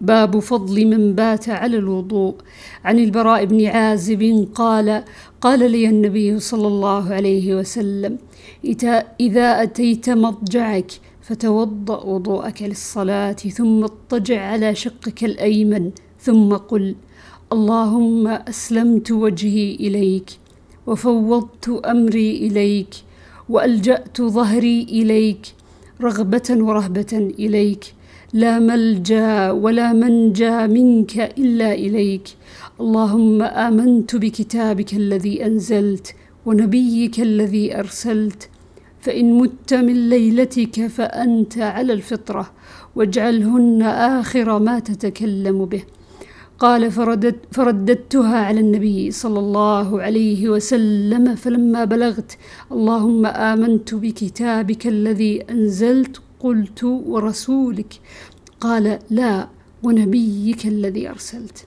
باب فضل من بات على الوضوء. عن البراء بن عازب قال قال لي النبي صلى الله عليه وسلم إذا أتيت مضجعك فتوضأ وضوءك للصلاة ثم اضطجع على شقك الأيمن ثم قل اللهم أسلمت وجهي إليك وفوضت أمري إليك وألجأت ظهري إليك رغبة ورهبة إليك لا ملجأ ولا منجأ منك إلا إليك. اللهم آمنت بكتابك الذي أنزلت ونبيك الذي أرسلت. فإن مت من ليلتك فأنت على الفطرة واجعلهن آخر ما تتكلم به. قال فردد فرددتها على النبي صلى الله عليه وسلم. فلما بلغت اللهم آمنت بكتابك الذي أنزلت قلت ورسولك قال لا ونبيك الذي أرسلت.